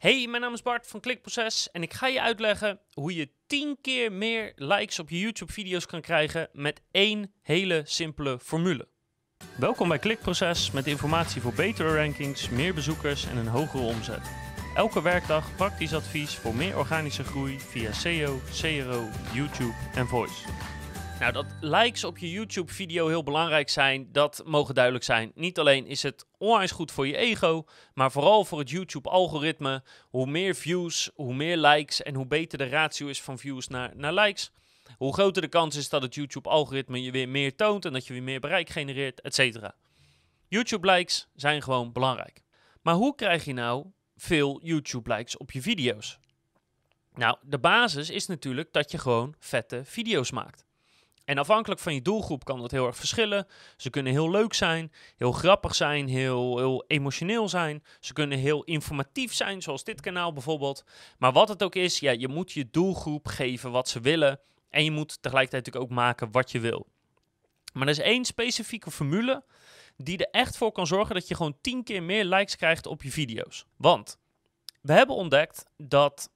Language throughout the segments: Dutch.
Hey, mijn naam is Bart van Klikproces en ik ga je uitleggen hoe je 10 keer meer likes op je YouTube-video's kan krijgen met één hele simpele formule. Welkom bij Klikproces met informatie voor betere rankings, meer bezoekers en een hogere omzet. Elke werkdag praktisch advies voor meer organische groei via SEO, CRO, YouTube en Voice. Nou, dat likes op je YouTube-video heel belangrijk zijn, dat mogen duidelijk zijn. Niet alleen is het onwijs goed voor je ego, maar vooral voor het YouTube-algoritme. Hoe meer views, hoe meer likes en hoe beter de ratio is van views naar, naar likes, hoe groter de kans is dat het YouTube-algoritme je weer meer toont en dat je weer meer bereik genereert, etc. YouTube-likes zijn gewoon belangrijk. Maar hoe krijg je nou veel YouTube-likes op je video's? Nou, de basis is natuurlijk dat je gewoon vette video's maakt. En afhankelijk van je doelgroep kan dat heel erg verschillen. Ze kunnen heel leuk zijn, heel grappig zijn, heel, heel emotioneel zijn. Ze kunnen heel informatief zijn, zoals dit kanaal bijvoorbeeld. Maar wat het ook is, ja, je moet je doelgroep geven wat ze willen. En je moet tegelijkertijd natuurlijk ook maken wat je wil. Maar er is één specifieke formule die er echt voor kan zorgen dat je gewoon 10 keer meer likes krijgt op je video's. Want we hebben ontdekt dat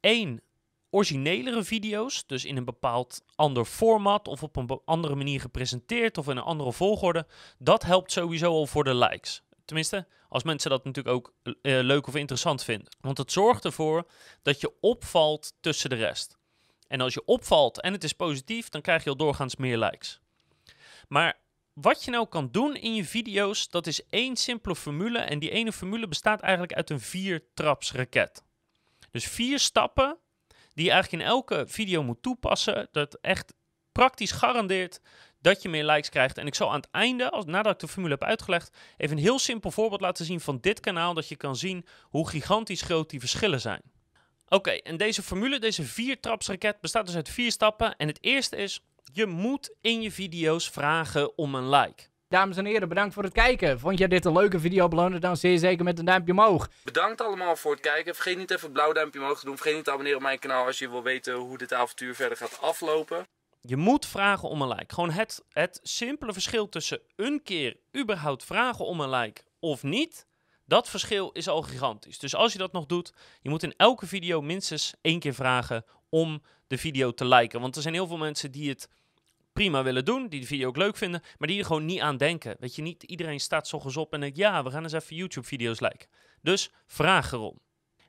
één originelere video's, dus in een bepaald ander format of op een andere manier gepresenteerd of in een andere volgorde, dat helpt sowieso al voor de likes. Tenminste, als mensen dat natuurlijk ook uh, leuk of interessant vinden. Want het zorgt ervoor dat je opvalt tussen de rest. En als je opvalt en het is positief, dan krijg je al doorgaans meer likes. Maar wat je nou kan doen in je video's, dat is één simpele formule. En die ene formule bestaat eigenlijk uit een vier-traps raket. Dus vier stappen die je eigenlijk in elke video moet toepassen. Dat echt praktisch garandeert dat je meer likes krijgt. En ik zal aan het einde, als, nadat ik de formule heb uitgelegd, even een heel simpel voorbeeld laten zien van dit kanaal. Dat je kan zien hoe gigantisch groot die verschillen zijn. Oké, en deze formule, deze vier-trapsraket, bestaat dus uit vier stappen. En het eerste is, je moet in je video's vragen om een like. Dames en heren, bedankt voor het kijken. Vond je dit een leuke video? Beloon dan zeer zeker met een duimpje omhoog. Bedankt allemaal voor het kijken. Vergeet niet even een blauw duimpje omhoog te doen. Vergeet niet te abonneren op mijn kanaal als je wil weten hoe dit avontuur verder gaat aflopen. Je moet vragen om een like. Gewoon het, het simpele verschil tussen een keer überhaupt vragen om een like of niet. Dat verschil is al gigantisch. Dus als je dat nog doet, je moet in elke video minstens één keer vragen om de video te liken. Want er zijn heel veel mensen die het prima willen doen, die de video ook leuk vinden, maar die er gewoon niet aan denken. Weet je, niet iedereen staat s op en denkt, ja, we gaan eens even YouTube-video's liken. Dus vraag erom.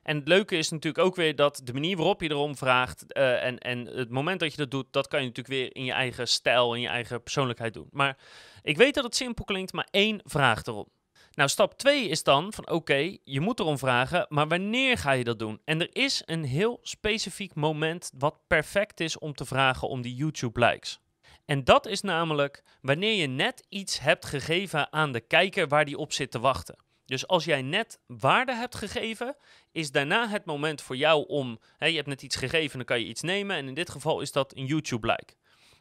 En het leuke is natuurlijk ook weer dat de manier waarop je erom vraagt uh, en, en het moment dat je dat doet, dat kan je natuurlijk weer in je eigen stijl, in je eigen persoonlijkheid doen. Maar ik weet dat het simpel klinkt, maar één vraag erom. Nou, stap 2 is dan van oké, je moet erom vragen, maar wanneer ga je dat doen? En er is een heel specifiek moment wat perfect is om te vragen om die YouTube likes. En dat is namelijk wanneer je net iets hebt gegeven aan de kijker waar die op zit te wachten. Dus als jij net waarde hebt gegeven, is daarna het moment voor jou om. Hè, je hebt net iets gegeven, dan kan je iets nemen. En in dit geval is dat een YouTube-like.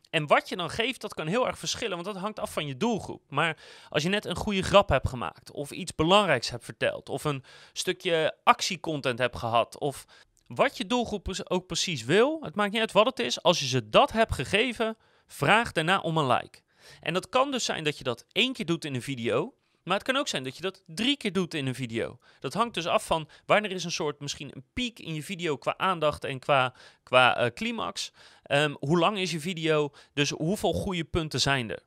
En wat je dan geeft, dat kan heel erg verschillen, want dat hangt af van je doelgroep. Maar als je net een goede grap hebt gemaakt, of iets belangrijks hebt verteld, of een stukje actiecontent hebt gehad, of wat je doelgroep ook precies wil, het maakt niet uit wat het is, als je ze dat hebt gegeven, Vraag daarna om een like. En dat kan dus zijn dat je dat één keer doet in een video. Maar het kan ook zijn dat je dat drie keer doet in een video. Dat hangt dus af van wanneer is een soort misschien een piek in je video qua aandacht en qua, qua uh, climax. Um, hoe lang is je video? Dus hoeveel goede punten zijn er?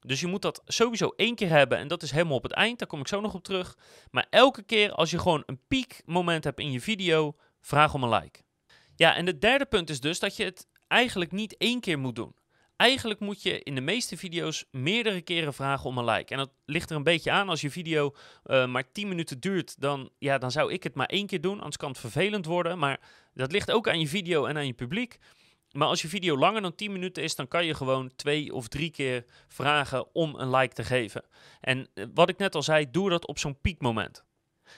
Dus je moet dat sowieso één keer hebben en dat is helemaal op het eind. Daar kom ik zo nog op terug. Maar elke keer als je gewoon een piekmoment hebt in je video, vraag om een like. Ja, en het derde punt is dus dat je het eigenlijk niet één keer moet doen. Eigenlijk moet je in de meeste video's meerdere keren vragen om een like. En dat ligt er een beetje aan. Als je video uh, maar 10 minuten duurt, dan, ja, dan zou ik het maar één keer doen. Anders kan het vervelend worden. Maar dat ligt ook aan je video en aan je publiek. Maar als je video langer dan 10 minuten is, dan kan je gewoon twee of drie keer vragen om een like te geven. En eh, wat ik net al zei, doe dat op zo'n piekmoment.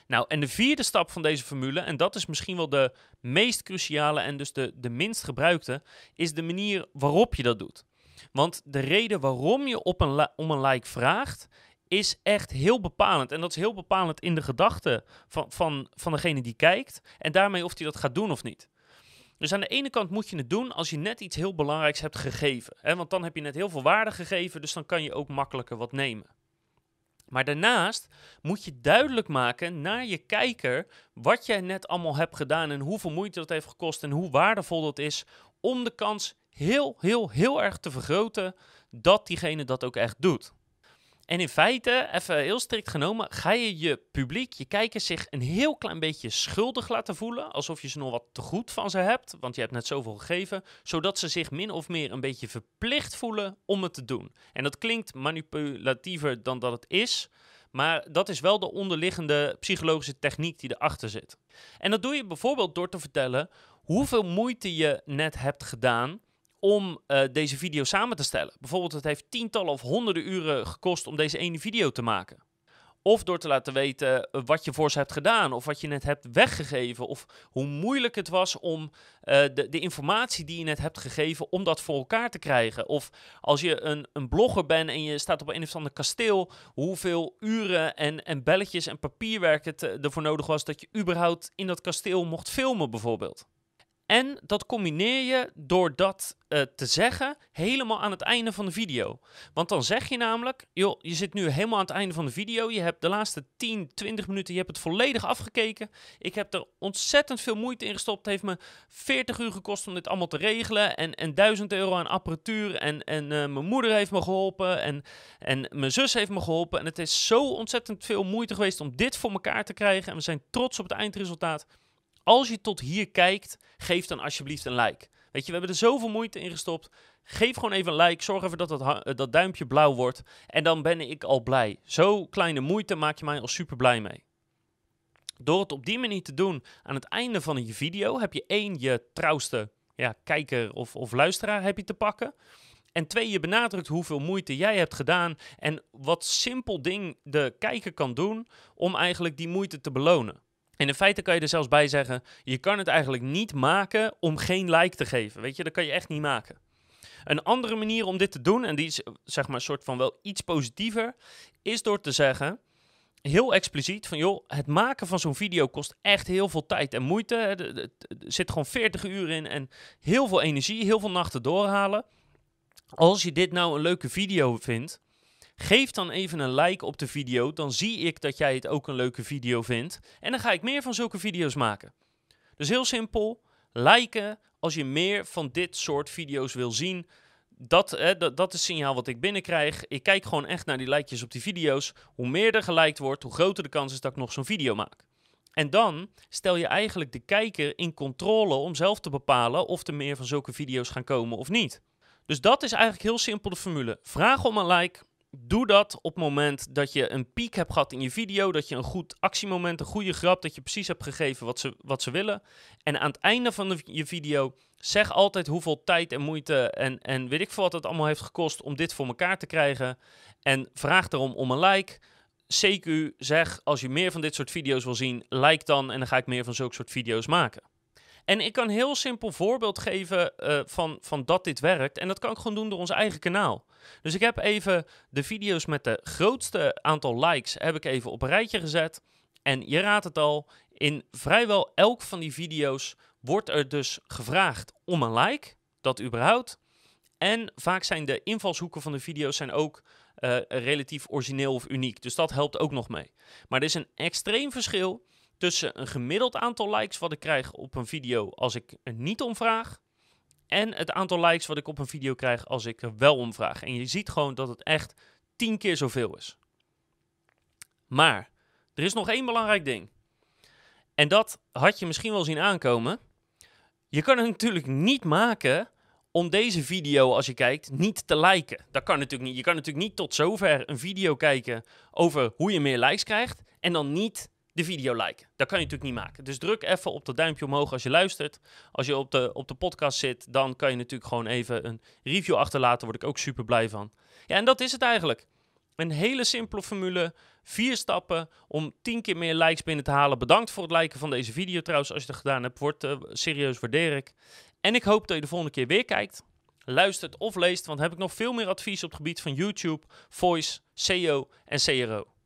Nou, en de vierde stap van deze formule, en dat is misschien wel de meest cruciale en dus de, de minst gebruikte, is de manier waarop je dat doet. Want de reden waarom je op een om een like vraagt, is echt heel bepalend. En dat is heel bepalend in de gedachten van, van, van degene die kijkt. En daarmee of hij dat gaat doen of niet. Dus aan de ene kant moet je het doen als je net iets heel belangrijks hebt gegeven. Hè? Want dan heb je net heel veel waarde gegeven, dus dan kan je ook makkelijker wat nemen. Maar daarnaast moet je duidelijk maken naar je kijker wat jij net allemaal hebt gedaan en hoeveel moeite dat heeft gekost en hoe waardevol dat is om de kans heel, heel, heel erg te vergroten dat diegene dat ook echt doet. En in feite, even heel strikt genomen, ga je je publiek, je kijkers zich een heel klein beetje schuldig laten voelen. Alsof je ze nog wat te goed van ze hebt, want je hebt net zoveel gegeven. Zodat ze zich min of meer een beetje verplicht voelen om het te doen. En dat klinkt manipulatiever dan dat het is. Maar dat is wel de onderliggende psychologische techniek die erachter zit. En dat doe je bijvoorbeeld door te vertellen hoeveel moeite je net hebt gedaan om uh, deze video samen te stellen. Bijvoorbeeld, het heeft tientallen of honderden uren gekost om deze ene video te maken. Of door te laten weten uh, wat je voor ze hebt gedaan, of wat je net hebt weggegeven, of hoe moeilijk het was om uh, de, de, informatie die je net hebt gegeven, om dat voor elkaar te krijgen. Of als je een, een blogger bent en je staat op een of ander kasteel, hoeveel uren en, en belletjes en papierwerk het ervoor nodig was dat je überhaupt in dat kasteel mocht filmen, bijvoorbeeld. En dat combineer je door dat uh, te zeggen helemaal aan het einde van de video. Want dan zeg je namelijk, joh, je zit nu helemaal aan het einde van de video. Je hebt de laatste 10, 20 minuten, je hebt het volledig afgekeken. Ik heb er ontzettend veel moeite in gestopt. Het heeft me 40 uur gekost om dit allemaal te regelen. En, en 1000 euro aan apparatuur. En, en uh, mijn moeder heeft me geholpen. En, en mijn zus heeft me geholpen. En het is zo ontzettend veel moeite geweest om dit voor elkaar te krijgen. En we zijn trots op het eindresultaat als je tot hier kijkt, geef dan alsjeblieft een like. Weet je, we hebben er zoveel moeite in gestopt. Geef gewoon even een like. Zorg even dat dat, dat duimpje blauw wordt. En dan ben ik al blij. Zo kleine moeite maak je mij al super blij mee. Door het op die manier te doen aan het einde van je video, heb je één, je trouwste ja, kijker of, of luisteraar heb je te pakken. En twee, je benadrukt hoeveel moeite jij hebt gedaan en wat simpel ding de kijker kan doen om eigenlijk die moeite te belonen. En in feite kan je er zelfs bij zeggen: je kan het eigenlijk niet maken om geen like te geven. Weet je, dat kan je echt niet maken. Een andere manier om dit te doen, en die is zeg maar een soort van wel iets positiever, is door te zeggen, heel expliciet, van joh, het maken van zo'n video kost echt heel veel tijd en moeite. Er zit gewoon 40 uur in en heel veel energie, heel veel nachten doorhalen. Als je dit nou een leuke video vindt, Geef dan even een like op de video, dan zie ik dat jij het ook een leuke video vindt. En dan ga ik meer van zulke video's maken. Dus heel simpel, liken als je meer van dit soort video's wil zien. Dat, hè, dat, is het signaal wat ik binnenkrijg. Ik kijk gewoon echt naar die likejes op die video's. Hoe meer er geliked wordt, hoe groter de kans is dat ik nog zo'n video maak. En dan stel je eigenlijk de kijker in controle om zelf te bepalen of er meer van zulke video's gaan komen of niet. Dus dat is eigenlijk heel simpel de formule. Vraag om een like, doe dat op het moment dat je een piek hebt gehad in je video, dat je een goed actiemoment, een goede grap, dat je precies hebt gegeven wat ze, wat ze willen. En aan het einde van je video zeg altijd hoeveel tijd en moeite en, en weet ik veel wat het allemaal heeft gekost om dit voor elkaar te krijgen. En vraag daarom om een like. CQ, zeg als je meer van dit soort video's wil zien, like dan en dan ga ik meer van zulke soort video's maken. En ik kan een heel simpel voorbeeld geven uh, van, van dat dit werkt. En dat kan ik gewoon doen door ons eigen kanaal. Dus ik heb even de video's met de grootste aantal likes heb ik even op een rijtje gezet. En je raadt het al, in vrijwel elk van die video's wordt er dus gevraagd om een like. Dat überhaupt. En vaak zijn de invalshoeken van de video's zijn ook uh, relatief origineel of uniek. Dus dat helpt ook nog mee. Maar er is een extreem verschil tussen een gemiddeld aantal likes wat ik krijg op een video als ik er niet om vraag. En het aantal likes wat ik op een video krijg als ik er wel om vraag. En je ziet gewoon dat het echt tien keer zoveel is. Maar er is nog één belangrijk ding. En dat had je misschien wel zien aankomen. Je kan het natuurlijk niet maken om deze video, als je kijkt, niet te liken. Dat kan natuurlijk niet. Je kan natuurlijk niet tot zover een video kijken over hoe je meer likes krijgt en dan niet de video liken. Dat kan je natuurlijk niet maken. Dus druk even op dat duimpje omhoog als je luistert. Als je op de, op de podcast zit, dan kan je natuurlijk gewoon even een review achterlaten. Word ik ook super blij van. Ja, en dat is het eigenlijk. Een hele simpele formule. Vier stappen om tien keer meer likes binnen te halen. Bedankt voor het liken van deze video trouwens. Als je het gedaan hebt, wordt uh, serieus waardeer ik. En ik hoop dat je de volgende keer weer kijkt. Luistert of leest, want heb ik nog veel meer advies op het gebied van YouTube, voice, SEO en CRO.